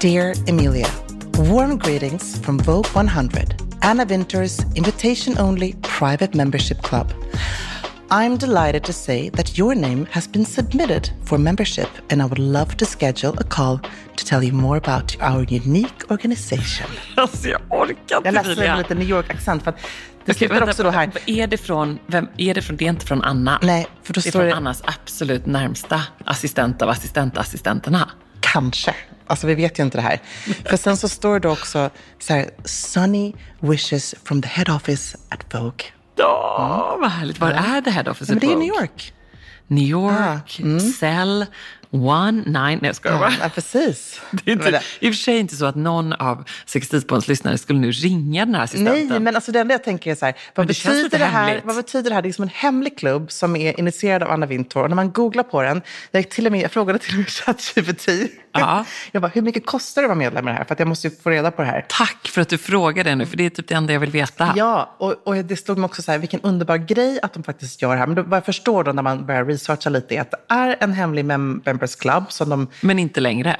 Dear Emilia, warm greetings from Vogue 100, Anna Winter's invitation-only private membership club. I'm delighted to say that your name has been submitted for membership and I would love to schedule a call to tell you more about our unique organization. Alltså jag orkar Jag inte läser Emilia. med lite New York-accent för att det Okej, slutar vänta, också då här. vad Är det från, vem, är det från, det är inte från Anna? Nej, för då det är står från det- Annas absolut närmsta assistent av assistentassistenterna. Kanske. Alltså vi vet ju inte det här. För sen så står det också så här, Sunny wishes from the head office at Vogue. Ja, vad härligt. Var är det här då? För Men det är Vogue? New York. New York, Ah, Cell, One, Nine. Nej, jag skojar bara. Ja, precis. Det är inte, det- I och för sig inte så att någon av Sextilspoddens lyssnare skulle nu ringa den här assistenten. Nej, men alltså det enda jag tänker är så här, vad betyder det här? hemligt. Vad betyder det här? Det är som en hemlig klubb som är initierad av Anna Wintour. Och när man googlar på den, jag, till och med, jag frågade till och med ChatGPT. Ja. Jag bara, hur mycket kostar det att vara medlem i det här? För att jag måste ju få reda på det här. Tack för att du frågade nu, för det är typ det enda jag vill veta. Ja, och, och det slog mig också så här, vilken underbar grej att de faktiskt gör det här. Men då, vad jag förstår då när man börjar researcha lite är att det är en hemlig mem- members club som de... Men inte längre.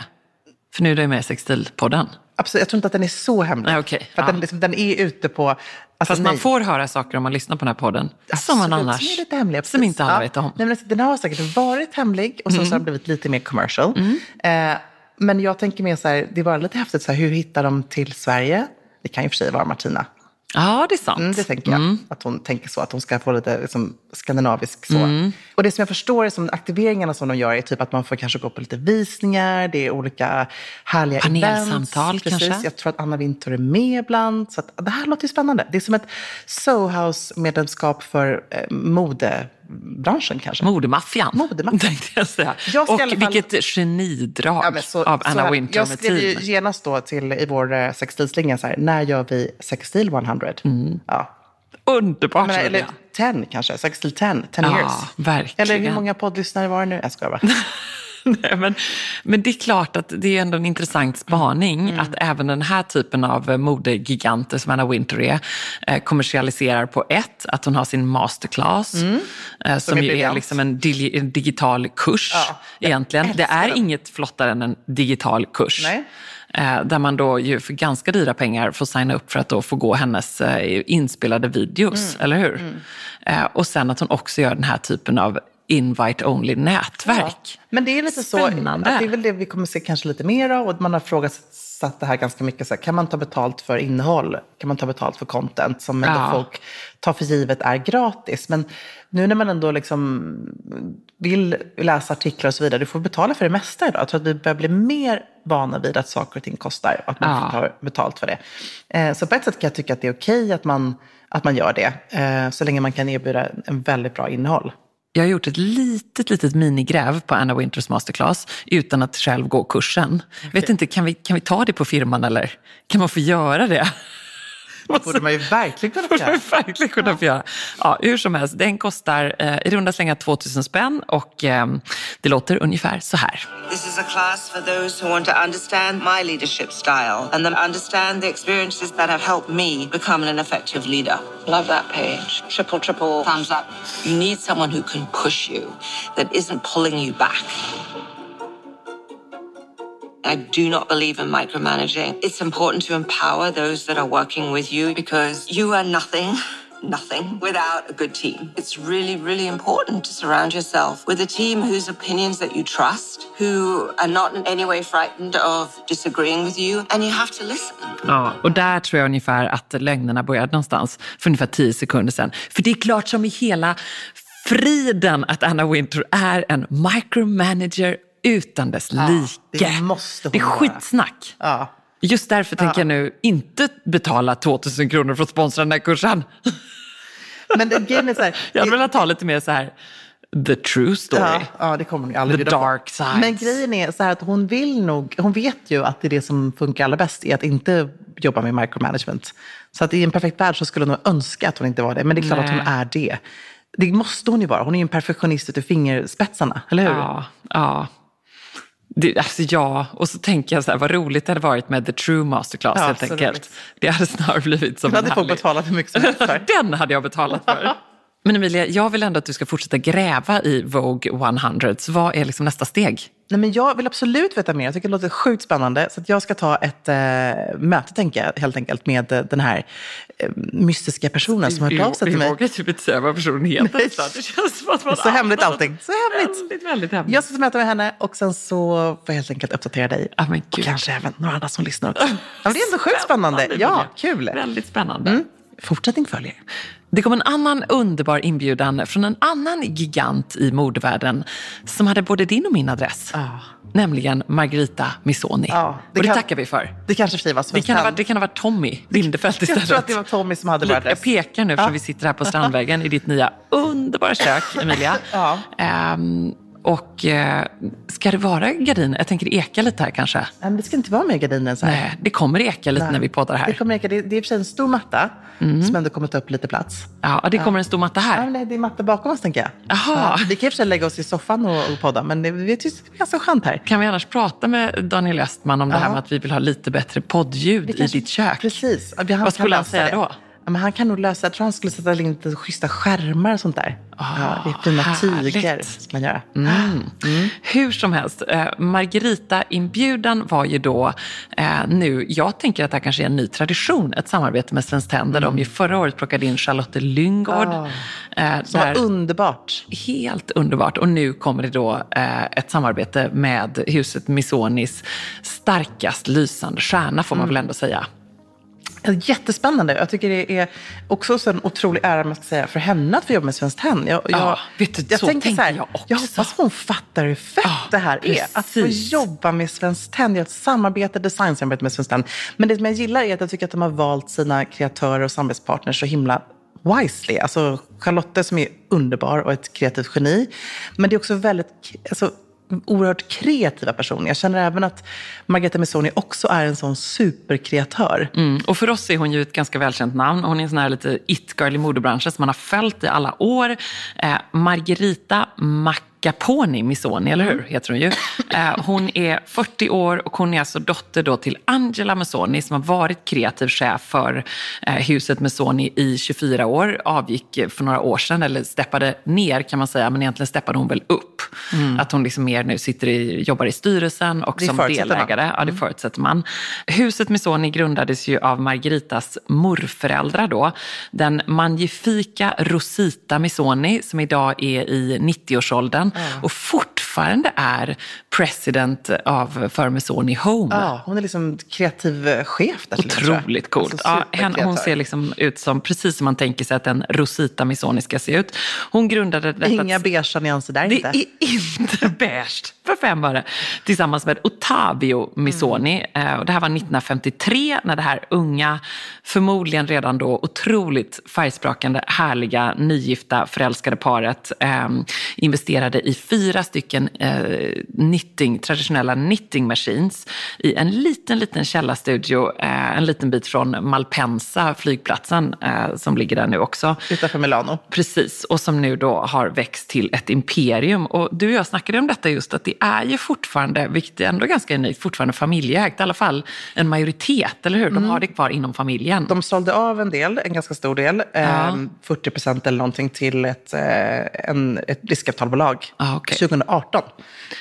För nu är du med i Sextilpodden. Absolut, jag tror inte att den är så hemlig. Nej, okej. För att Ja. den, liksom, den är ute på... Alltså, Fast man nej. får höra saker om man lyssnar på den här podden. som man Absolut, annars, Som, är lite hemliga, som inte alla Ja. vet om. Mm. Nej, men alltså, den har säkert varit hemlig och sen så har den blivit lite mer commercial. Eh, men jag tänker mer så här, det var lite häftigt, så här, hur hittar de till Sverige? Det kan ju för sig vara Martina. Ja, det är sant. Mm, det tänker jag. Att hon tänker så, att hon ska få lite liksom, skandinavisk så. Mm. Och det som jag förstår är som aktiveringarna som de gör är typ att man får kanske gå på lite visningar, det är olika härliga Panelsamtal events. Precis. kanske? Jag tror att Anna Wintour är med ibland. Så att, det här låter ju spännande. Det är som ett Sohouse-medlemskap för eh, modebranschen kanske. Modemaffian, Modemaffian. tänkte jag säga. Jag och fall- vilket genidrag Ja, så- av Anna här, Winter Jag med skrev ju team. genast då till, i vår eh, sextilslinga så här, när gör vi Sextil 100? Mm. Ja. Underbart, Men, eller Julia. 10 kanske, Sextil 10, 10 Ja, years. verkligen. Eller hur många poddlyssnare var det nu? Jag skojar bara. Nej, men, men det är klart att det är ändå en intressant spaning Mm. att även den här typen av eh, modegiganter som Anna Winter är eh, kommersialiserar på ett, att hon har sin masterclass eh, som, är ju är liksom en, digi- en digital kurs Ja, egentligen. Det är den. inget flottare än en digital kurs. Nej. Där man då ju för ganska dyra pengar får signa upp för att då få gå hennes inspelade videos, eller hur? Eh, och sen att hon också gör den här typen av invite-only nätverk. Ja. Men det är lite Spännande. så, att det är väl det vi kommer se kanske lite mer av. Och man har frågat det här ganska mycket. Så här, kan man ta betalt för innehåll? Kan man ta betalt för content som ja. folk tar för givet är gratis? Men nu när man ändå liksom vill läsa artiklar och så vidare, du får betala för det mesta idag. Jag tror att vi börjar bli mer vana vid att saker och ting kostar och att man ja. får betalt för det. Eh, så på ett sätt kan jag tycka att det är okej att man, att man gör det, eh, så länge man kan erbjuda en väldigt bra innehåll. Jag har gjort ett litet, litet minigräv på Anna Winters masterclass utan att själv gå kursen. Okay. Vet inte, kan vi, kan vi ta det på firman eller? Kan man få göra det? Det borde man ju verkligen kunna få göra. verkligen kunna få göra. Ja, hur som helst, den kostar eh, i runda slängar 2000 spänn och eh, det låter ungefär så här. This is a class for those who want to understand my leadership style and then understand the experiences that have helped me become an effective leader. Love that page. Triple, triple thumbs up. You need someone who can push you, that isn't pulling you back. I do not believe in micromanaging. It's important to empower those that are working with you because you are nothing. Nothing without a good team. It's really, really important to surround yourself with a team whose opinions that you trust, who are not in any way frightened of disagreeing with you, and you have to listen. Ja, och där tror jag ungefär att lögnerna började någonstans för ungefär tio sekunder sedan. För det är klart som i hela friden att Anna Winter är en micromanager utan dess ja, like. Det måste hon Det är skitsnack. Ja. Just därför ja. tänker jag nu inte betala 2000 kronor för att sponsra den här kursen. Men det, är så här, jag hade velat ha lite mer så här, the true story. Ja, ja det kommer hon aldrig The dark side. Men grejen är så här att hon vill nog, hon vet ju att det är det som funkar allra bäst är att inte jobba med micromanagement. Så att i en perfekt värld så skulle hon önska att hon inte var det. Men det är klart Nej. att hon är det. Det måste hon ju vara. Hon är ju en perfektionist utav fingerspetsarna, eller hur? Ja, ja. Det, alltså ja, och så tänker jag så här, vad roligt det hade varit med The True Masterclass ja, helt enkelt. Roligt. Det hade snarare blivit som Den hade mycket som helst för. Den hade jag betalat för. Men Emilia, jag vill ändå att du ska fortsätta gräva i Vogue 100. Så vad är liksom nästa steg? Nej, men jag vill absolut veta mer. Jag tycker det låter sjukt spännande. Så jag ska ta ett äh, möte, tänker jag, helt enkelt, med äh, den här äh, mystiska personen som har hört av sig till mig. Vi vågar typ inte säga vad personen heter. Nej. Så det känns som att man så hemligt allting. Så hemligt. Väldigt, väldigt hemligt. Jag ska ta möte med henne och sen så får jag helt enkelt uppdatera dig. Ah, och kanske även några andra som lyssnar också. Ja, men det är ändå sjukt spännande. Ja, kul. Väldigt spännande. Mm. Fortsättning följer. Det kom en annan underbar inbjudan från en annan gigant i modevärlden som hade både din och min adress. Ah. Nämligen Margarita Missoni. Ja, det och det kan, tackar vi för. Det kanske för det kan, ha varit, det kan ha varit Tommy Lindefelt istället. Jag tror att det var Tommy som hade adress. Jag pekar nu, för vi sitter här på Strandvägen i ditt nya underbara kök, Emilia. ja. Um, och eh, ska det vara gardiner? Jag tänker eka lite här kanske. Nej, men det ska inte vara mer gardiner än så här. Nej, det kommer eka lite Nej. när vi poddar här. Det, kommer eka. Det, det är i och för sig en stor matta mm. som ändå kommer ta upp lite plats. Ja, det kommer ja. en stor matta här. Ja, men det är matta bakom oss tänker jag. Ja, vi kan i och för sig lägga oss i soffan och, och podda, men det, det är ganska skönt här. Kan vi annars prata med Daniel Östman om det här med att vi vill ha lite bättre poddljud kanske, i ditt kök? Precis. Vad skulle han säga det. då? Men han kan nog lösa, jag tror han skulle sätta in lite schyssta skärmar och sånt där. Oh, ja, det är fina härligt. tyger som man gör. Mm. Mm. Hur som helst, eh, Margarita-inbjudan var ju då eh, nu, jag tänker att det här kanske är en ny tradition, ett samarbete med Svenskt Tenn, där mm. de ju förra året plockade in Charlotte Lyngård. Oh, eh, som var underbart. Helt underbart. Och nu kommer det då eh, ett samarbete med huset Missonis starkast lysande stjärna, får man väl mm. ändå säga. Jättespännande. Jag tycker det är också en otrolig ära man ska säga, för henne att få jobba med Svenskt Tenn. Jag, ja, vet du, jag så tänker så här, jag också. Jag hoppas hon fattar hur fett ja, det här precis. är. Att få jobba med Svenskt Tenn. Jag har ett samarbete, designsamarbete med Svenskt Tenn. Men det som jag gillar är att jag tycker att de har valt sina kreatörer och samarbetspartners så himla wisely. Alltså Charlotte som är underbar och ett kreativt geni. Men det är också väldigt... Alltså, oerhört kreativa personer. Jag känner även att Margareta Missoni också är en sån superkreatör. Mm. Och för oss är hon ju ett ganska välkänt namn. Hon är en sån här lite it-girl i modebranschen som man har följt i alla år. Eh, Margarita Mac Caponi Missoni, eller hur? Heter hon ju. Eh, hon är 40 år och hon är alltså dotter då till Angela Missoni som har varit kreativ chef för eh, huset Missoni i 24 år. Avgick för några år sedan, eller steppade ner kan man säga, men egentligen steppade hon väl upp. Mm. Att hon liksom mer nu sitter i, jobbar i styrelsen och som delägare. Man. Ja, det mm. förutsätter man. Huset Missoni grundades ju av Margaritas morföräldrar då. Den magnifika Rosita Missoni som idag är i 90-årsåldern mm. och fortfarande är president av för Missoni Home. Ja, hon är liksom kreativ chef där. Otroligt coolt. Alltså, ja, hon ser liksom ut som precis som man tänker sig att en Rosita Missoni ska se ut. Hon grundade detta... Inga beiga nyanser där det inte. Det är inte beige, för fem öre. Tillsammans med Ottavio Missoni. Mm. Och det här var 1953 när det här unga, förmodligen redan då otroligt färgsprakande, härliga, nygifta, förälskade paret eh, investerade i fyra stycken eh, knitting, traditionella knitting machines i en liten, liten källarstudio eh, en liten bit från Malpensa, flygplatsen eh, som ligger där nu också. Utanför Milano. Precis, och som nu då har växt till ett imperium. Och du och jag snackade om detta just, att det är ju fortfarande, vilket är ändå ganska unikt, fortfarande familjeägt. I alla fall en majoritet, eller hur? De mm. har det kvar inom familjen. De sålde av en del, en ganska stor del, ja. eh, 40 procent eller någonting till ett, eh, en, ett riskkapitalbolag ah, okay. 2018.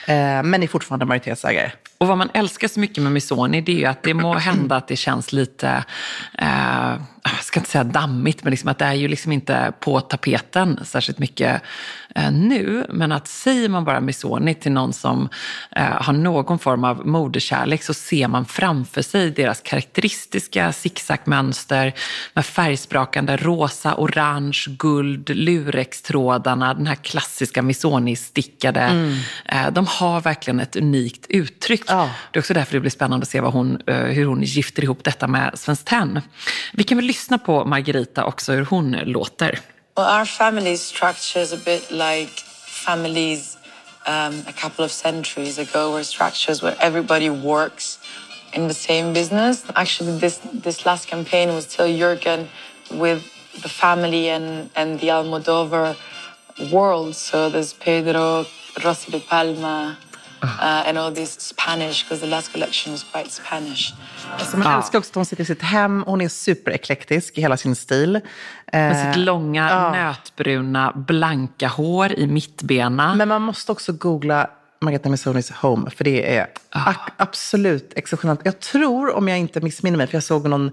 Eh, men är fortfarande majoritetsägare. Och vad man älskar så mycket med Missoni det är ju att det må hända att det känns lite, eh, jag ska inte säga dammigt, men liksom att det är ju liksom inte på tapeten särskilt mycket eh, nu. Men att säger man bara Missoni till någon som eh, har någon form av moderkärlek så ser man framför sig deras karaktäristiska zigzagmönster med färgsprakande rosa, orange, guld, lurextrådarna, den här klassiska Missoni-stickade. Mm. Eh, de har verkligen ett unikt uttryck. Ja. Det är också därför det blir spännande att se vad hon, eh, hur hon gifter ihop detta med Svenskt Tenn. Vi kan väl lyssna på Margarita också, hur hon låter. Well, our family structure is a bit like families um, a couple of centuries ago were structures where everybody works in the same business. Actually, this, this last campaign was still Jürgen with the family and, and the Almodovar world. So there's Pedro, Rossi de Palma, uh, and all this Spanish because the last collection was quite Spanish. Alltså man ja. älskar också att hon sitter i sitt hem. Hon är supereklektisk i hela sin stil. Med sitt långa, ja. nötbruna, blanka hår i mittbena. Men man måste också googla Margareta Missonis Home, för det är oh. absolut exceptionellt. Jag tror, om jag inte missminner mig, för jag såg någon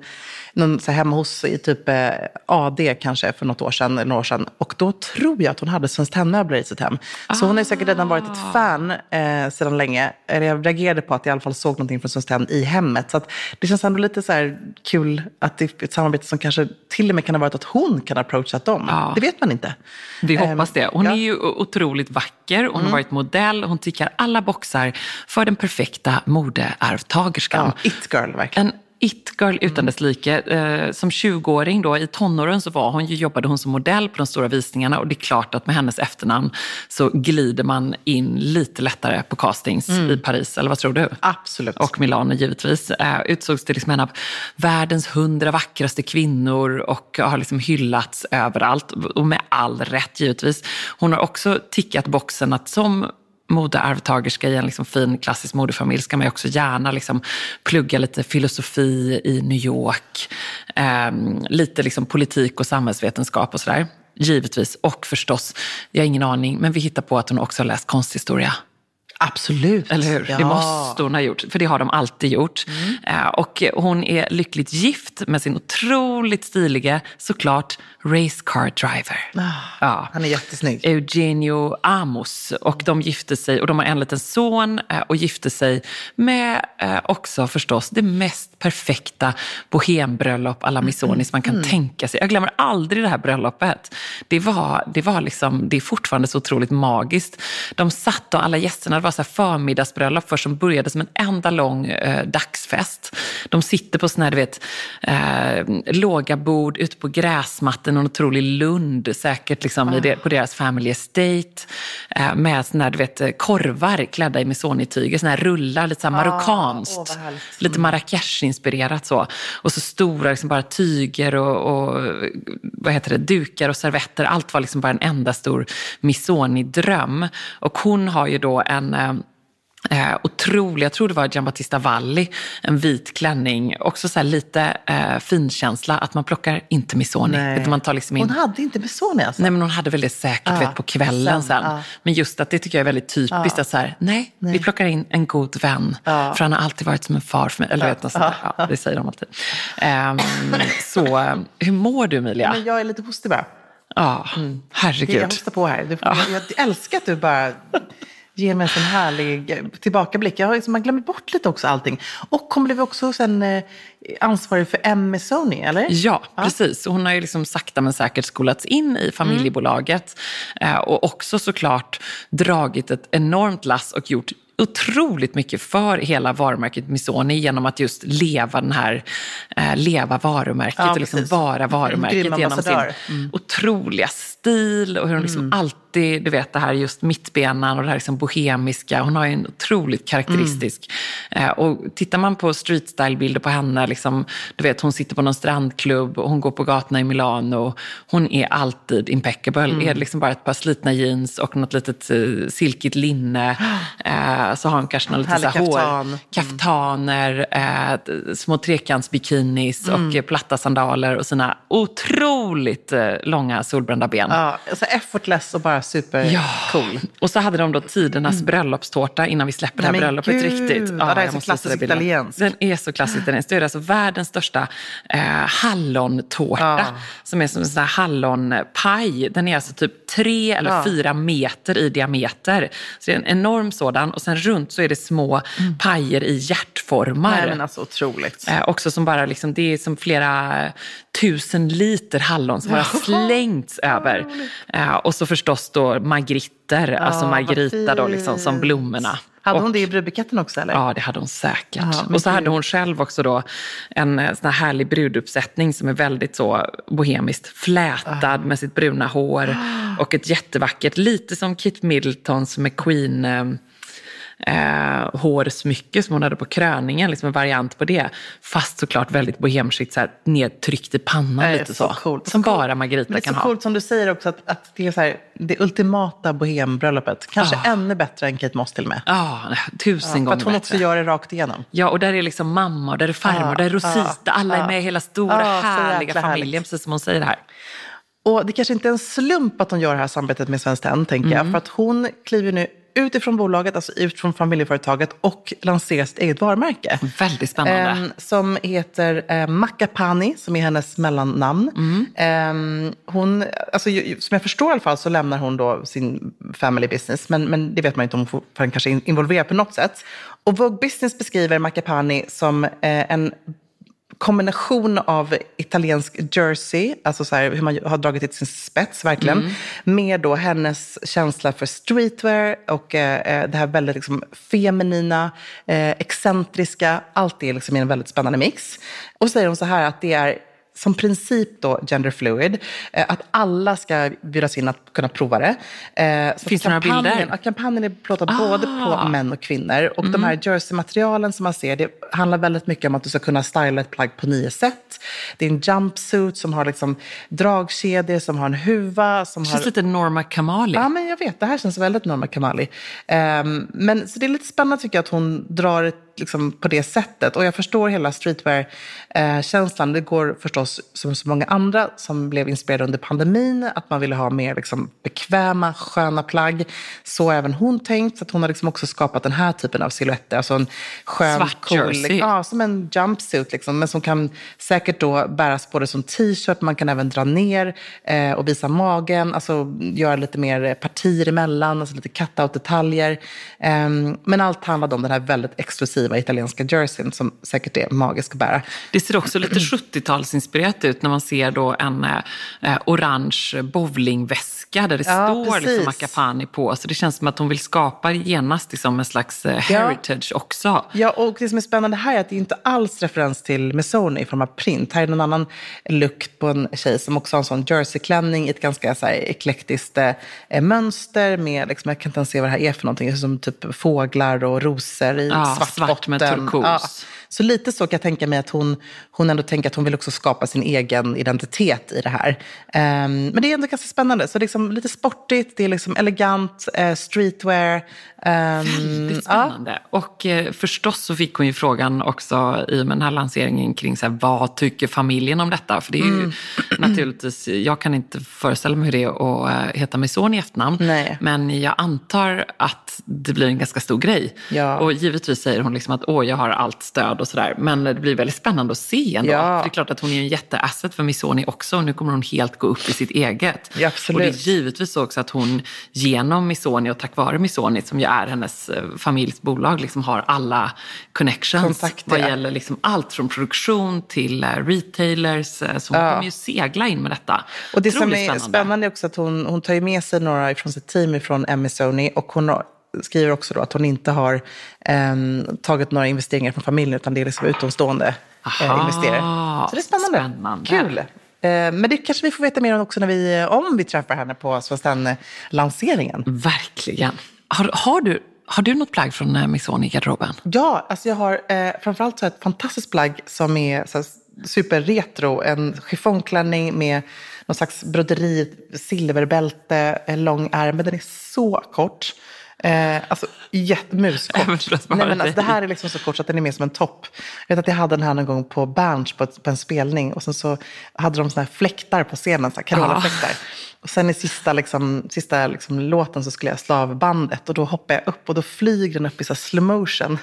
någon så hemma hos i typ eh, AD kanske för något år sedan, några år sedan. Och då tror jag att hon hade Svenskt Tennmöbler i sitt hem. Så ah. hon har säkert redan varit ett fan eh, sedan länge. Jag reagerade på att jag i alla fall såg någonting från Svenskt Tenn i hemmet. Så det känns ändå lite så här kul att det är ett samarbete som kanske till och med kan ha varit att hon kan ha approachat dem. Ah. Det vet man inte. Vi hoppas det. Hon ja. är ju otroligt vacker. Hon mm. har varit modell. Hon tickar alla boxar för den perfekta modearvtagerskan. Ja, it girl verkligen. En it-girl utan mm. dess like. Eh, som 20-åring då, i tonåren så var hon, jobbade hon som modell på de stora visningarna och det är klart att med hennes efternamn så glider man in lite lättare på castings mm. i Paris, eller vad tror du? Absolut. Och Milano givetvis. Eh, utsågs till liksom en av världens hundra vackraste kvinnor och har liksom hyllats överallt. Och med all rätt givetvis. Hon har också tickat boxen att som modearvtagerska i en liksom fin klassisk modefamilj ska man ju också gärna liksom plugga lite filosofi i New York, eh, lite liksom politik och samhällsvetenskap och sådär. Givetvis. Och förstås, jag har ingen aning, men vi hittar på att hon också har läst konsthistoria. Absolut. Eller hur? Ja. Det måste hon ha gjort, för det har de alltid gjort. Mm. Eh, och hon är lyckligt gift med sin otroligt stilige, såklart, racecar driver. Ah, ja. Han är jättesnygg. Eugenio Amos. Och de gifte sig, och de har en liten son eh, och gifte sig med eh, också förstås det mest perfekta bohembröllop alla Misonis man kan mm. tänka sig. Jag glömmer aldrig det här bröllopet. Det var, det var liksom, det är fortfarande så otroligt magiskt. De satt och alla gästerna, vara så förmiddagsbröllop för som började som en enda lång eh, dagsfest. De sitter på såna här, du vet, eh, låga bord ute på gräsmattan, en otrolig lund säkert liksom, i det, på deras family estate. Eh, med såna här, du vet, korvar klädda i mesonityger, såna här rullar, lite så här marockanskt. åh, vad härligt. lite Marrakesh-inspirerat så. Och så stora liksom bara tyger och, och vad heter det, dukar och servetter. Allt var liksom bara en enda stor Missoni-dröm. Och hon har ju då en eh, Eh, otrolig, jag tror det var Giambattista Valli, en vit klänning. Också så lite eh, finkänsla, att man plockar inte Missoni. Nej. Utan man tar liksom in... Hon hade inte Missoni alltså? Nej men hon hade väl det säkert Ja, vet, på kvällen sen, sen. ja. Men just att det tycker jag är väldigt typiskt. Att så här, nej, vi plockar in en god vän. Ja. För han har alltid varit som en far för mig. Eller vet, något sånt där. Ja, det säger de alltid. Ehm, så, hur mår du Emilia? Men jag är lite hostig bara. Ja, herregud. Jag hostar på här. Du, jag, jag älskar att du bara ger mig en sån härlig eh, tillbakablick. Jag har liksom, man glömmer bort lite också allting. Och hon blev också sen eh, ansvarig för M. Missoni, eller? Ja, precis. Och Hon har ju liksom sakta men säkert skolats in i familjebolaget. Eh, och också såklart dragit ett enormt lass och gjort otroligt mycket för hela varumärket Missoni genom att just leva den här, eh, leva varumärket Ja, och liksom precis. Mm, vara varumärket genom sin. Mm. otroliga stil och hur hon liksom alltid, du vet det här just mittbenan och det här liksom bohemiska. Hon har ju en otroligt karaktäristisk. Eh, och tittar man på street style-bilder på henne, liksom, du vet hon sitter på någon strandklubb och hon går på gatorna i Milano. Hon är alltid impeccable. Är det liksom bara ett par slitna jeans och något litet eh, silkigt linne. Eh, så har hon kanske någon lite så här hår, kaftan. kaftaner, eh, små trekantsbikinis och eh, platta sandaler och sina otroligt långa solbrända ben. Ja, alltså effortless och bara supercool. Och så hade de då tidernas bröllopstårta innan vi släpper det här Nej, bröllopet gud. riktigt. Ja, det är så klassiskt italienskt. Den är så klassiskt italienskt. Det är alltså världens största eh, hallontårta. Ja. Som är som en sån här hallonpaj. Den är alltså typ tre eller Ja. fyra meter i diameter. Så det är en enorm sådan. Och sen runt så är det små pajer i hjärtformar. Mm. Nej, men alltså otroligt. Eh, också som bara liksom, det är som flera tusen liter hallon som bara slängts över. Eh, och så förstås då margritter, alltså vad Margarita då liksom som blommorna. Hade Och- hon det i brudbuketten också eller? Ja, det hade hon säkert. Men och så hade hon själv också då en eh, sån här härlig bruduppsättning som är väldigt så bohemiskt flätad Ah. med sitt bruna hår och ett jättevackert, lite som Kit Middletons McQueen eh, hårsmycke som hon hade på kröningen, liksom en variant på det. Fast såklart väldigt bohemskt, så här, nedtryckt i pannan lite så så. coolt. Som Så bara Margarita Men det är kan så ha. coolt som du säger också att, att det är så här, det ultimata bohembröllopet. Kanske Ja. ännu bättre än Kate Moss till och med. Ja, tusen För gånger att hon bättre. också gör det rakt igenom. Ja, och där är liksom mamma, och där är farmor, där är Rosita. alla är med i hela stora härliga familjen, härligt. precis som hon säger här. Och det kanske inte är en slump att hon gör det här samarbetet med Svenskt Tenn, tänker Mm. jag. För att hon kliver nu utifrån bolaget, alltså utifrån familjeföretaget och lanserar sitt eget varumärke. Väldigt spännande. Ehm, som heter eh, Makapani, som är hennes mellannamn. Mm. Ehm, hon, alltså, som jag förstår i alla fall så lämnar hon då sin family business, men, men det vet man inte om hon fortfarande kanske är involverad på något sätt. Och Vogue Business beskriver Makapani som eh, en kombination av italiensk jersey, alltså så här, hur man har dragit det till sin spets verkligen, med då hennes känsla för streetwear och eh, eh, det här väldigt liksom, feminina, eh, excentriska, allt det är liksom i en väldigt spännande mix. Och så säger hon så här att det är som princip då gender fluid, eh, att alla ska bjudas in att kunna prova det. Eh, så Finns det några bilder? Kampanjen är plåtad både på Ah. män och kvinnor. Och de här jersey-materialen som man ser, det handlar väldigt mycket om att du ska kunna styla ett plagg på nio sätt. Det är en jumpsuit som har liksom dragkedjor, som har en huva, som Det känns har... lite Norma Kamali. Ja, men jag vet. Det här känns väldigt Norma Kamali. Ehm, men så det är lite spännande tycker jag att hon drar det liksom på det sättet. Och jag förstår hela streetwear-känslan. det går förstås som så många andra som blev inspirerade under pandemin. Att man ville ha mer liksom, bekväma, sköna plagg. Så har även hon tänkt. Så att hon har liksom också skapat den här typen av silhuetter. Alltså en skön, Svart cool. Ja, som en jumpsuit. Liksom, men som kan säkert då bäras både som t-shirt, man kan även dra ner eh, och visa magen. Alltså göra lite mer partier emellan, alltså lite cut-out-detaljer. Ehm, men allt handlade om den här väldigt exklusiva exklusiva italienska jerseyn som säkert är magisk att bära. Det ser också lite 70-talsinspirerat ut när man ser då en eh, orange bowlingväska där det Ja, står precis. liksom Macapani på. Så det känns som att hon vill skapa genast liksom en slags eh, heritage också. Ja, och det som är spännande här är att det är inte alls referens till Missoni i form av print. Här är någon annan look på en tjej som också har en sån jerseyklänning i ett ganska så här, eklektiskt eh, mönster med, liksom, jag kan inte ens se vad det här är för någonting, är som typ fåglar och rosor i Ja, svart, svart med botten. turkos. Så lite så kan jag tänka mig att hon, hon ändå tänker att hon vill också skapa sin egen identitet i det här. Ehm, men det är ändå ganska spännande. Så liksom lite sportigt, det är liksom elegant, eh, streetwear ehm, Väldigt ja. spännande. Och eh, förstås så fick hon ju frågan också i och med den här lanseringen kring så här, vad tycker familjen om detta? För det är ju Mm. naturligtvis, jag kan inte föreställa mig hur det är att eh, heta Missoni i efternamn. Nej. Men jag antar att det blir en ganska stor grej. Ja. Och givetvis säger hon liksom att åh, jag har allt stöd och sådär. Men det blir väldigt spännande att se ändå. Ja. Det är klart att hon är en jätteasset för Missoni också. Och nu kommer hon helt gå upp i sitt eget. Ja, absolut. Och det är givetvis så också att hon genom Missoni och tack vare Missoni som ju är hennes eh, familjs bolag liksom har alla connections Kontakter, vad gäller liksom allt från produktion till eh, retailers. eh, Så hon Ja. kommer ju segla in med detta. Och det som Otroligt är spännande är också att hon, hon tar ju med sig några från sitt team från Emmy och hon har, skriver också då att hon inte har ehm, tagit några investeringar från familjen utan det är liksom utomstående eh, investerare. Så det är spännande. spännande. Kul. Eh, men det kanske vi får veta mer om också när vi, om vi träffar henne på Svenskt lanseringen Verkligen. Har, har, du, har du något plagg från eh, i garderoben? Ja, alltså jag har eh, framförallt så ett fantastiskt plagg som är så här, superretro. En chiffongklänning med någon slags broderi, silverbälte, eh, lång ärm. Men den är så kort. Eh, alltså jättemuskort. Nej, men alltså, det här är liksom så kort så att den är mer som en topp. Jag vet att jag hade den här någon gång på Berns på, ett, på en spelning. Och sen så hade de såna här fläktar på scenen, så här Carola-fläktar. Och sen i sista, liksom, sista liksom, låten så skulle jag slå av bandet och då hoppar jag upp och då flyger den upp i så här slow motion.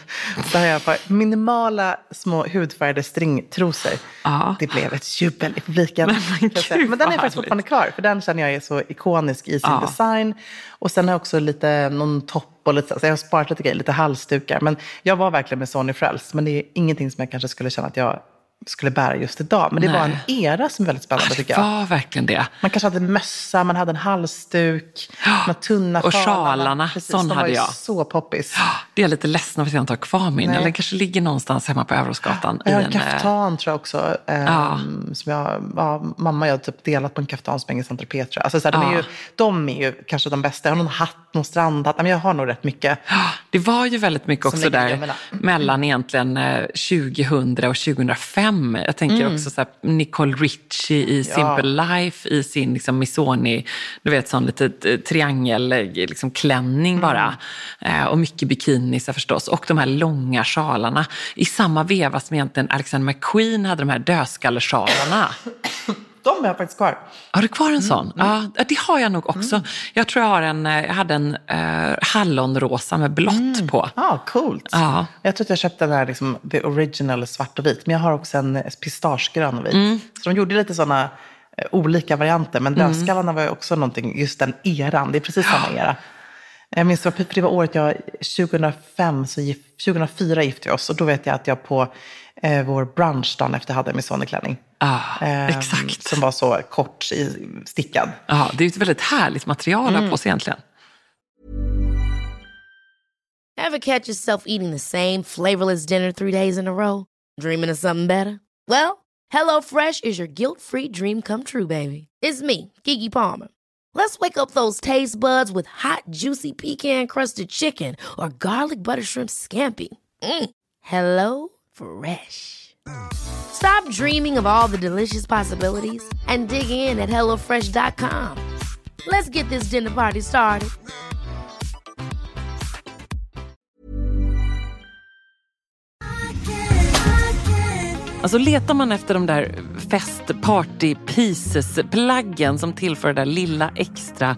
Så har jag bara minimala små hudfärgade stringtrosor. Ja. Det blev ett jubel i publiken. Men, men gud, men den är faktiskt fortfarande kvar, för den känner jag är så ikonisk i sin Ja. design. Och sen har jag också lite, någon topp och lite, så så jag har sparat lite grejer, lite halsdukar. Men jag var verkligen med Sony Frälst, men det är ingenting som jag kanske skulle känna att jag skulle bära just idag. Men det var en Nej. era som är väldigt spännande tycker Det jag. var verkligen det. Man kanske hade en mössa, man hade en halsduk, de här tunna Och sjalarna. Precis, sån de hade jag. så poppis. Det är lite ledsen för att jag inte har kvar min. Nej. Eller kanske ligger någonstans hemma på Överåsgatan. Jag har en en, eh, kaftan tror jag också. ehm, Ja. Som jag, ja, mamma och jag har typ delat på en kaftan som hänger i jag. Alltså, så här, de, är ju, de är ju kanske de bästa. Jag har någon hatt, någon strandhatt. Men jag har nog rätt mycket. Det var ju väldigt mycket också där mellan egentligen eh, 2000 och 2005. Jag tänker också så här, Nicole Richie i Simple Life i sin liksom, Missoni, du vet sån lite triangel, eh, liksom klänning bara. Eh, och mycket bikinisar förstås. Och de här långa sjalarna. I samma veva som egentligen Alexander McQueen hade de här dödskallesjalarna. De har jag faktiskt kvar. Har du kvar en sån? Ja, det har jag nog också. Jag tror jag, har en, eh, jag hade en eh, hallonrosa med blått på. Ja, coolt. Ja. Jag tror att jag köpte den här liksom, the original svart och vit. Men jag har också en eh, pistagegrön och vit. Mm. Så de gjorde lite sådana eh, olika varianter. Men dödskallarna var ju också någonting, just den eran. Det är precis samma era. Jag minns att det var året jag, 2005, så gif, 2004 gifte vi oss. Och då vet jag att jag på eh, vår brunch dagen efter hade en Missoni-klänning. Ja, Ehm, exakt. Som var så kort i, stickad. Ja, det är ett väldigt härligt material Mm. på sig egentligen. Ever catch yourself eating the same flavorless dinner three days in a row? Dreaming of something better? Well, HelloFresh is your guilt-free dream come true, baby. It's me, Kiki Palmer. Let's wake up those taste buds with hot, juicy pecan-crusted chicken or garlic butter shrimp scampi. Mm. Hello Fresh. Stop dreaming of all the delicious possibilities and dig in at HelloFresh.com. Let's get this dinner party started. Alltså letar man efter de där fest party pieces plaggen som tillför det där lilla extra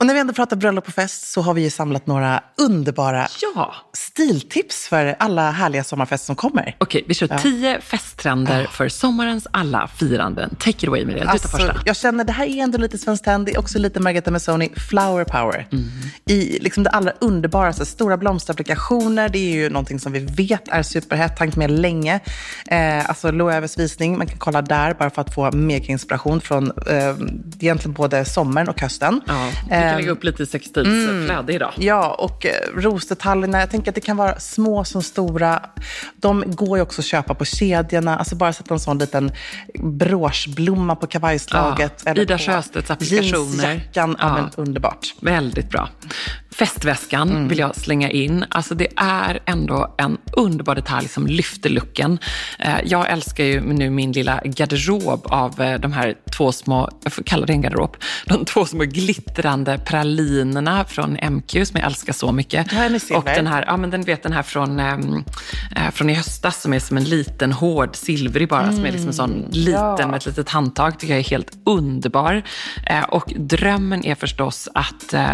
Och när vi ändå pratar bröllop och fest så har vi ju samlat några underbara Ja, stiltips för alla härliga sommarfester som kommer. okej vi kör tio festtrender för sommarens alla firanden. Take it away Miriam, du tar Alltså, första. jag känner det här är ändå lite Svenskt Tenn, det är också lite Margareta Messoni, flower power. Mm. I liksom det allra underbaraste, stora blomsterapplikationer, det är ju någonting som vi vet är superhett, tänkt med länge. Eh, alltså Loeves visning, man kan kolla där bara för att få mega inspiration från eh, egentligen både sommaren och hösten. Ja, vi kan Eh, lägga upp lite sextilsflöde idag. Ja, och eh, rosdetaljerna, jag tänker att det kan vara små som stora. De går ju också att köpa på kedjorna. Alltså bara sätta en sån liten broschblomma på kavajslaget. Ja, eller Ida Sjöstedts applikationer. Jeansjackan. Ja. Ja. men underbart. Väldigt bra. Festväskan Mm. vill jag slänga in. Alltså det är ändå en underbar detalj som lyfter looken. Eh, Jag älskar ju nu min lilla garderob av eh, de här två små, jag får kalla det en garderob, de två små glittrande pralinerna från MQ som jag älskar så mycket. Och den här, ja men den vet den här från, eh, från i höstas som är som en liten hård silvrig bara, som är liksom en sån liten Mm, ja. med ett litet handtag. tycker jag är helt underbar. Eh, och drömmen är förstås att eh,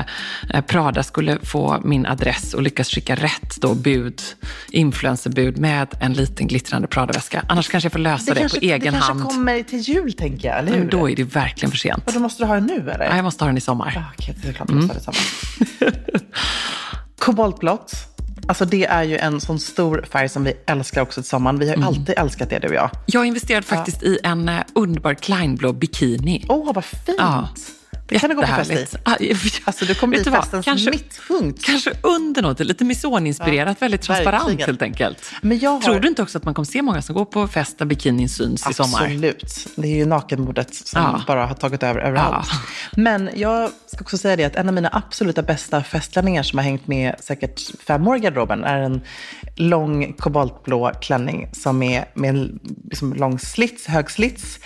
Prada skulle få min adress och lyckas skicka rätt då bud, influencerbud med en liten glittrande Prada-väska. Annars kanske jag får lösa det, på egen det hand. kanske kommer till jul, tänker jag. Eller hur? Men då är det verkligen för sent. Och då måste du ha den nu, eller? Ja, jag måste ha den i sommar. Ja, Okej, det är klart du måste ha det samma. Koboltblått. Alltså det är ju en sån stor färg som vi älskar också till sommaren. Vi har Mm. alltid älskat det, du och jag. Jag investerade faktiskt i en eh, underbar Kleinblå bikini. Åh, vad fint! Ja. Det kan du gå på fest i. Ah, ja, Alltså, du kommer bli festens Kanske- mittpunkt. Kanske under något, lite Mison-inspirerat, väldigt transparent verkligen. helt enkelt. Men jag har- Tror du inte också att man kommer se många som går på fest där bikinin syns i sommar? Absolut. Det är ju nakenmodet som Ja. bara har tagit över överallt. Ja. Men jag ska också säga det att en av mina absoluta bästa festklänningar som har hängt med säkert fem år i garderoben är en lång koboltblå klänning som är med en liksom lång slits, hög slits.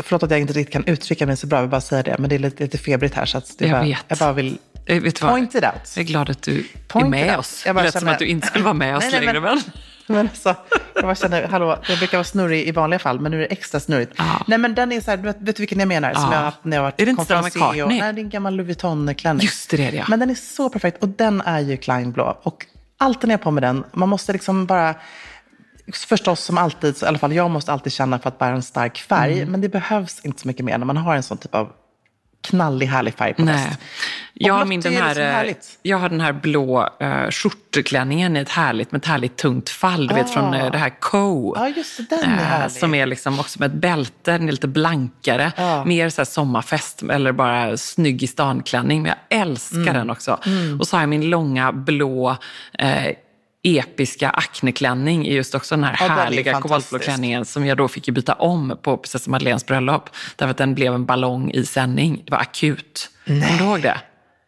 Förlåt att jag inte riktigt kan uttrycka mig så bra, jag vill bara säga det. Men det är lite, lite febrigt här så att det Jag bara, vet. jag bara vill Eh, vet point it out. Jag är glad att du är Point med it out. oss. Jag Det bara lät som att du inte skulle vara med oss Nej, nej, längre. men- Men... Men alltså, jag bara känner, hallå, jag brukar vara snurrig i vanliga fall, men nu är det extra snurrigt. Ja. Nej, men den är så här, vet, vet du vilken jag menar? Som Ja. jag har haft när jag har varit Är det inte Stella konferencier och- McCartney? Nej, det är en gammal Louis Vuitton-klänning. Just det, det är det, ja. Men den är så perfekt och den är ju Kleinblå. Och alltid när jag har på mig den, man måste liksom bara... Förstås som alltid, så i alla fall jag måste alltid känna för att bära en stark färg. Mm. Men det behövs inte så mycket mer när man har en sån typ av knallig, härlig färg på fest. Jag min, den liksom här, eh, härligt. jag har den här blå uh, skjortklänningen i ett härligt, med ett härligt tungt fall. Du vet från eh, det här Co. Ja, just den är Eh, härlig. Som är liksom också med ett bälte, den är lite blankare. Ja. Mer så här sommarfest eller bara snygg i stan-klänning. Men jag älskar Mm. den också. Och så har jag min långa blå eh, episka akneklänning i just också den här Ja, härliga koboltblå klänningen som jag då fick byta om på prinsessan Madeleines bröllop. Därför att den blev en ballong i sändning. Det var akut. Kommer du ihåg det?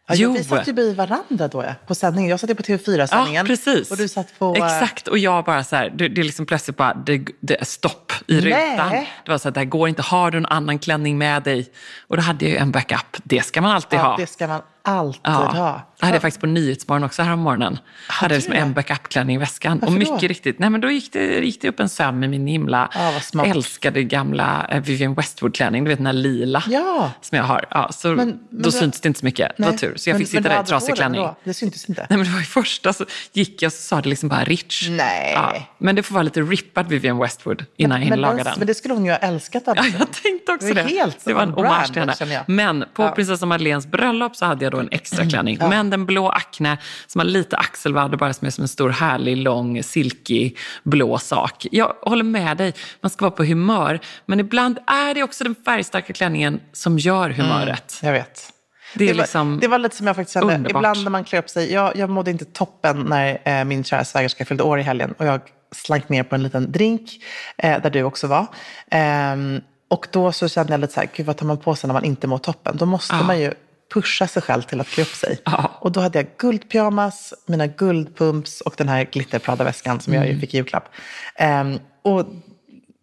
Ja, jo. Vi satt ju bredvid varandra då, på sändningen. Jag satt ju på TV4-sändningen. Ja, precis. Och du satt på... eh, Exakt, och jag bara så här, det, det är liksom plötsligt bara, det, det är stopp i rutan. Nej. Det var så här, det här går inte, har du en annan klänning med dig? Och då hade jag ju en backup, det ska man alltid Ja, ha. det ska man alltid ha. Det hade jag faktiskt på Nyhetsmorgon också här om morgonen. Hade du liksom det? en backup-klänning i väskan. Varför och mycket då? riktigt, nej men då gick det, gick det upp en söm med min himla smart. älskade gamla eh, Vivienne Westwood-klänning. Du vet den här lila Ja. som jag har. Ja, så Men- men då du- syntes det inte så mycket. Det var tur. Så jag Men- fick men sitta där i hade trasig klänning. då? Det syntes inte. Nej, men det var i första så gick jag så sa det liksom bara rich. Nej. Ja, men det får vara lite rippad Vivienne Westwood innan jag hinner men, laga den, men det skulle hon ju ha älskat. Ja, Alltså. jag tänkte också Det det. det var en hommage till henne. jag. Men på Ja. prinsessa Madeleines bröllop så hade jag då en extra klänning. Men den blå Acne som har lite axelvadd och bara som är som en stor härlig, lång, silkig blå sak. Jag håller med dig, man ska vara på humör. Men ibland är det också den färgstarka klänningen som gör humöret. Jag vet. Det är var, liksom det var lite som jag faktiskt kände. underbart. Ibland när man klär upp sig. Jag, jag mådde inte toppen när eh, min kära svägerska fyllde år i helgen. Och jag slank ner på en liten drink, eh, där du också var. Ehm, och då så kände jag lite så här, gud vad tar man på sig när man inte mår toppen? Då måste man ju pusha sig själv till att klä upp sig. Ja. Och då hade jag guldpyjamas, mina guldpumps och den här glitterprada-väskan som jag Mm. ju fick i julklapp. Ehm, och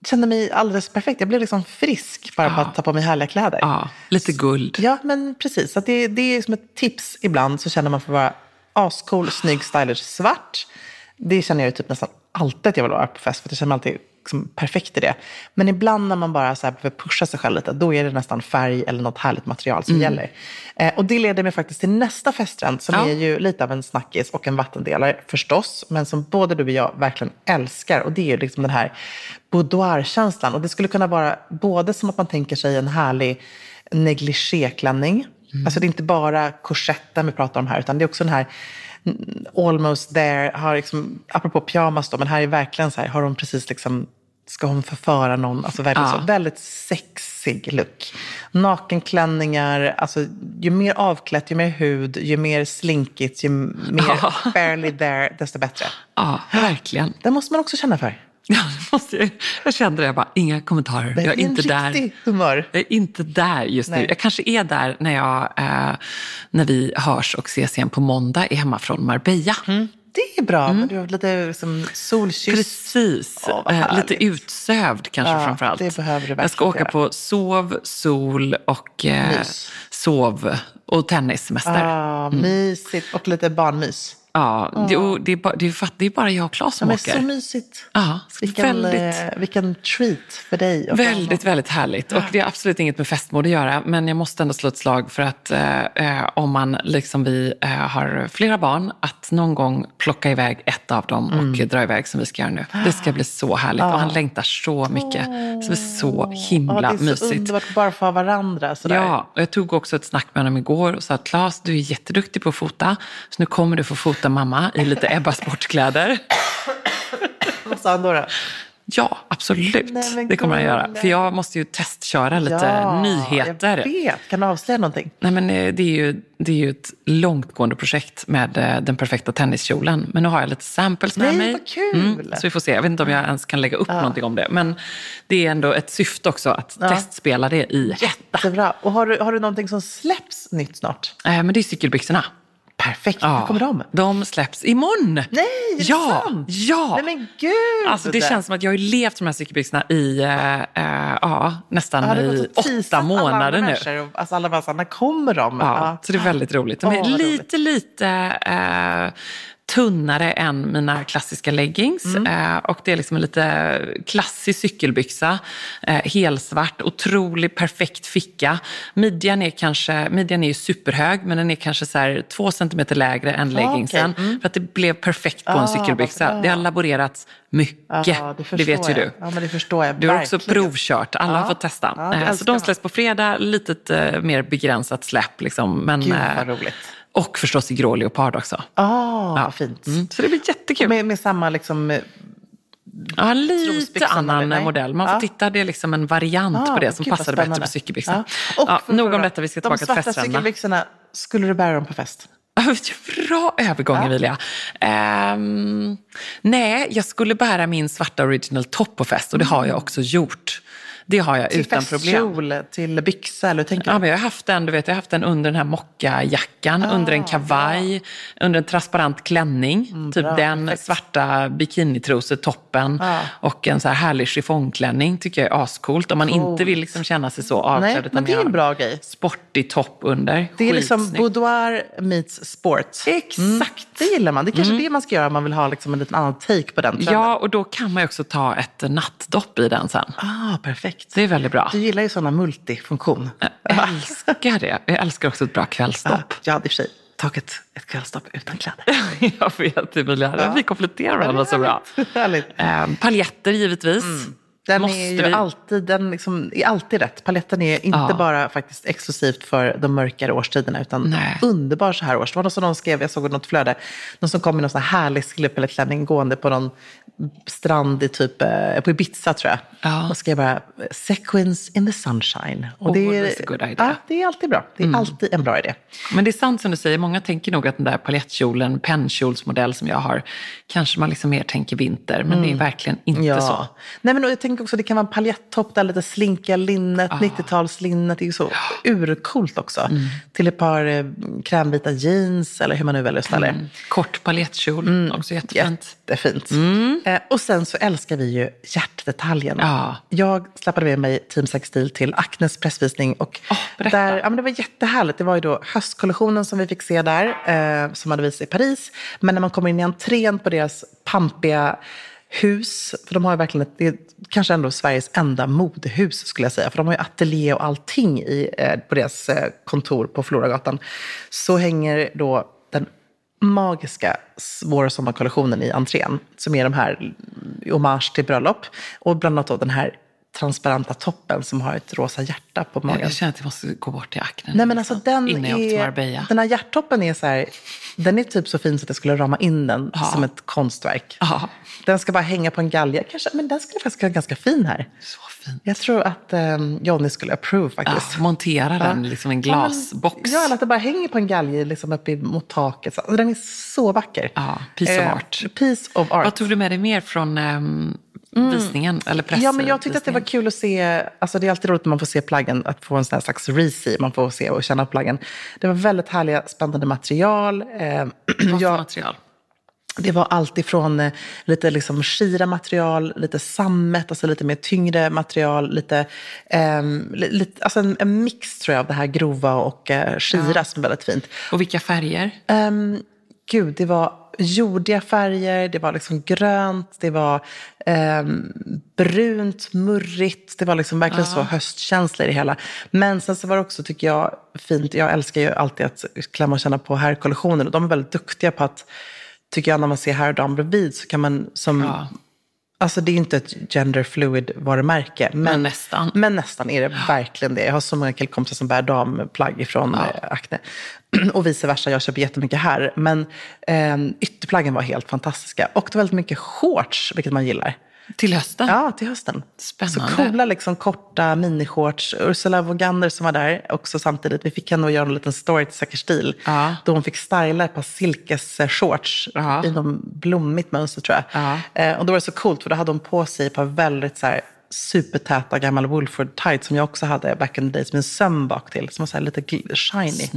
kände mig alldeles perfekt. Jag blev liksom frisk bara på att ta på mig härliga kläder. ja, lite guld. Ja, men precis. Så det, det är som ett tips ibland så känner man för att vara ascool, snygg, stylish, svart. Det känner jag ju typ nästan alltid att jag vill vara på fest för jag känner mig alltid liksom perfekt i det. Men ibland när man bara så här behöver pusha sig själv lite, då är det nästan färg eller något härligt material som gäller. Eh, och det leder mig faktiskt till nästa festtrend som Ja. är ju lite av en snackis och en vattendelare förstås, men som både du och jag verkligen älskar. Och det är ju liksom den här boudoir-känslan. Och det skulle kunna vara både som att man tänker sig en härlig negligéklänning. Alltså det är inte bara korsetten vi pratar om här, utan det är också den här mm, almost there, har liksom, apropå pyjamas då, men här är verkligen så här, har hon precis liksom, ska hon förföra någon, alltså väldigt, Ja. så, väldigt sexig look. Nakenklänningar, alltså ju mer avklätt, ju mer hud, ju mer slinkigt, ju mer Ja. barely there, desto bättre. Ja, verkligen. Det måste man också känna för. Ja, det måste jag, jag kände det, jag bara, inga kommentarer. Det Jag är inte där. humör. Jag är inte där just nu. Nej. Jag kanske är där när, jag, eh, när vi hörs och ses igen på måndag är hemma från Marbella. Det är bra, men du har lite liksom, solkysst. Precis. Härligt. lite utsövd kanske Ja, framförallt. det behöver du Jag ska åka på sov, sol och eh, sov och tennissemester. Ah, Mysigt och lite barnmys. Ja, jo, det, är bara, det, är, fatt- det är bara jag och Claes Ja, som men åker. så mysigt. Ja, så Vilken, väldigt, eh, vilken treat för dig. och väldigt, väldigt härligt. Och det är absolut inget med festmode att göra. Men jag måste ändå slå ett slag för att eh, eh, om man, liksom vi, eh, har flera barn, att någon gång plocka iväg ett av dem och Mm. dra iväg som vi ska göra nu. Det ska bli så härligt. Och han längtar så mycket. Det ska bli så Ja, himla det är så mysigt. underbart bara ha varandra. Sådär. Ja, och jag tog också ett snack med honom igår och sa att Claes, du är jätteduktig på att fota. Så nu kommer du få fota mamma i lite Ebba sportkläder. Vad sa han då? då? Ja, absolut. Nej, det kommer han göra. För jag måste ju testköra lite ja, nyheter. Jag vet. Kan du avslöja någonting? Nej, men eh, det, är ju, det är ju ett långtgående projekt med eh, den perfekta tenniskjolen. Men nu har jag lite samples med Nej, mig. vad kul! så vi får se. Jag vet inte om jag ens kan lägga upp någonting om det. Men det är ändå ett syfte också att testspela det i hetta. Jättebra. Och har du, har du någonting som släpps nytt snart? Eh, Men det är cykelbyxorna. Perfekt. När kommer de? De släpps imorgon. Nej, är det ja, sant? Ja, Nej men gud! Alltså det känns som att jag har levt med de här cykelbyxorna i eh, eh, ja, nästan Ja, i åtta alla månader andra nu. och- Alltså alla bara när kommer de? Ja, Så det är väldigt roligt. De är vad lite, lite eh, tunnare än mina klassiska leggings. Mm. Eh, och det är liksom en lite klassisk cykelbyxa. Eh, helsvart, otrolig perfekt ficka. Midjan är kanske, midjan är ju superhög men den är kanske så två centimeter lägre än leggingsen. okej. Mm. För att det blev perfekt på en Ah, cykelbyxa. bra. Det har laborerats mycket. Ja, det, det vet ju du. Ja, men det förstår jag Du har också verkligen. provkört, alla har fått testa. Eh, så de släpps på fredag, litet mer begränsat släpp. Liksom. Men, Gud, vad roligt. Och förstås i grå leopard också. Ah, vad fint. Mm. Så det blir jättekul. Med, med samma liksom... eh, ja, lite annan? Nej. modell. Man får Ja. titta, det är liksom en variant Ah, på det som passade bättre på cykelbyxan. Ja. Och Ja, nog om detta, vi ska De tillbaka till svarta festrännorna. cykelbyxorna, skulle du bära dem på fest? Bra övergång Emilia. Ehm, nej, jag skulle bära min svarta original top på fest och det har jag också gjort. Det har jag Till utan problem. festkjol, till byxa eller hur tänker Ja, du? men jag har haft den, du vet, jag har haft den under den här mockajackan, Ah, under en kavaj, under en transparent klänning. typ bra, den perfekt. svarta bikinitrosetoppen Ja. och en så här härlig chiffongklänning tycker jag är ascoolt. Om man inte vill liksom känna sig så avklädd. Nej, men det är en bra grej. Sportig topp under. Det är liksom boudoir meets sport. Exakt. Det gillar man. Det är kanske det man ska göra om man vill ha liksom en liten annan take på den trenden. Ja, och då kan man ju också ta ett nattdopp i den sen. Ah, perfekt. Det är väldigt bra. Du gillar ju sådana multifunktion. Jag älskar det. Jag älskar också ett bra Ja, kvällsdopp. jag hade i och för sig tagit ett kvällsstopp utan kläder. jag vet, Emilia. Vi kompletterar varandra så bra. Härligt. Eh, paljetter givetvis. Den Måste är ju vi? alltid, den liksom, är alltid rätt. Paletten är inte Ja. bara faktiskt exklusivt för de mörkare årstiderna utan Nej. underbar så här års. Det var någon som någon skrev, jag såg något flöde, någon som kom i någon sån här härlig silverpalettklänning gående på någon strand i typ, eh, på Ibiza tror jag. Ja. Och skrev bara sequins in the sunshine. Och Oh, det, idea. ja, det är alltid bra. Det är alltid en bra idé. Men det är sant som du säger, många tänker nog att den där paljettkjolen, pennkjolsmodell som jag har, kanske man liksom mer tänker vinter, men det är verkligen inte så. Nej, men och jag tänker också att det kan vara en paljettopp där lite slinkiga linnet, 90-talslinnet. Det är ju så urcoolt också. Mm. Till ett par eh, krämvita jeans eller hur man nu väljer att ställa det. Mm. Kort paljettkjol, också jättefint. Jättefint. Eh, och sen så älskar vi ju hjärtdetaljen. Ja. Jag släppade med mig Team Sextil till Acnes pressvisning. Och berätta. där, ja, men det var jättehärligt. Det var ju då höstkollektionen som vi fick se där, eh, som hade visat i Paris. Men när man kommer in i entrén på deras pampiga hus, för de har ju verkligen ett, det är kanske ändå Sveriges enda modehus skulle jag säga, för de har ju ateljé och allting i, eh, på deras eh, kontor på Floragatan. Så hänger då den magiska vår och sommarkollektionen i entrén, som är de här mm, hommage till bröllop. Och bland annat då den här transparenta toppen som har ett rosa hjärta på magen. Jag känner att jag måste gå bort till Acne. Nej men alltså den Innan jag åker till Marbella. den här hjärttoppen är så här, den är typ så fin så att jag skulle rama in den Ja. som ett konstverk. Ja, Den ska bara hänga på en galge, kanske, men den skulle faktiskt vara ganska fin här. så fint. Jag tror att um, Johnny skulle approve Ja, faktiskt. montera den liksom en glasbox. Ja, eller att det bara hänger på en galge liksom uppe mot taket. Så, den är så vacker. Ja, piece of Eh, art. Piece of art. Vad tog du med dig mer från ehm, visningen? Eller press, Ja, men jag tyckte att det var kul att se, alltså det är alltid roligt när man får se plaggen, att få en sån här slags resi, man får se och känna på plaggen. Det var väldigt härliga, spännande material. Eh, Vad för jag, material? det var allt ifrån eh, lite liksom skira material, lite sammet, alltså lite mer tyngre material, lite, li, lite alltså en, en mix tror jag av det här grova och eh, skira som är väldigt fint. Och vilka färger? Um, gud, det var jordiga färger, det var liksom grönt, det var ehm, brunt, murrigt. Det var liksom verkligen så höstkänsla i det hela. Men sen så var det också, tycker jag, fint. Jag älskar ju alltid att klämma och känna på herrkollektionen. Och de är väldigt duktiga på att, tycker jag, när man ser herr och dam bredvid så kan man som... Ja. Alltså det är inte ett gender fluid varumärke. Men, Men nästan. Men nästan är det verkligen det. Jag har så många killkompisar som bär damplagg ifrån Ja. eh, Acne. Och vice versa, jag köper jättemycket här. Men eh, ytterplaggen var helt fantastiska. Och det var väldigt mycket shorts, vilket man gillar. Till hösten? Ja, till hösten. Spännande. Så coola liksom, korta minishorts. Ursula Vogander som var där också samtidigt. Vi fick henne att göra en liten story till Säker stil. Ja. Då hon fick styla ett par silkesshorts Ja. i någon blommigt mönster tror jag. Ja. Eh, och då var det så coolt för då hade hon på sig ett par väldigt så här, supertäta gamla Woolford tights som jag också hade back in the days med en söm bak till som var så lite shiny.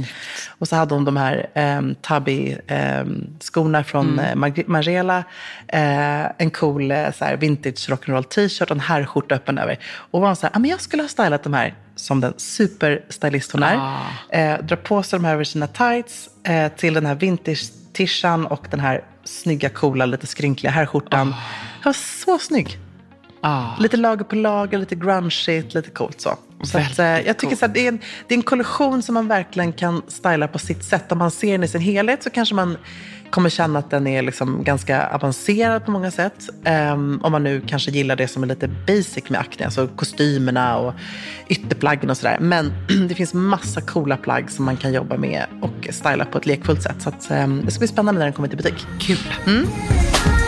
Och så hade hon de här um, tubby um, skorna från mm. Margiela, eh, en cool eh, så här, vintage rock'n'roll t-shirt och en herrskjorta öppen över. Och var hon så här, ah, men jag skulle ha stylat de här som den superstylist hon är. Ah. Eh, drar på sig de här över sina tights eh, till den här vintage-tishan och den här snygga, coola, lite skrynkliga herrskjortan. Den var så snygg. Ja. Lite lager på lager, lite grungeigt, lite coolt så. så att, eh, jag tycker coolt. så det, är en, det är en kollektion som man verkligen kan styla på sitt sätt. Om man ser den i sin helhet så kanske man kommer känna att den är liksom ganska avancerad på många sätt. Ehm, om man nu kanske gillar det som är lite basic med Acne, alltså kostymerna och ytterplaggen och sådär. Men det finns massa coola plagg som man kan jobba med och styla på ett lekfullt sätt. Så att, ehm, det ska bli spännande när den kommer till butik. Kul. Just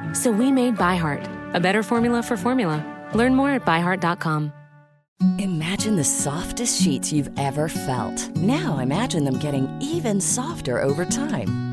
So we made ByHeart, a better formula for formula. Learn more at byheart.com. Imagine the softest sheets you've ever felt. Now imagine them getting even softer over time.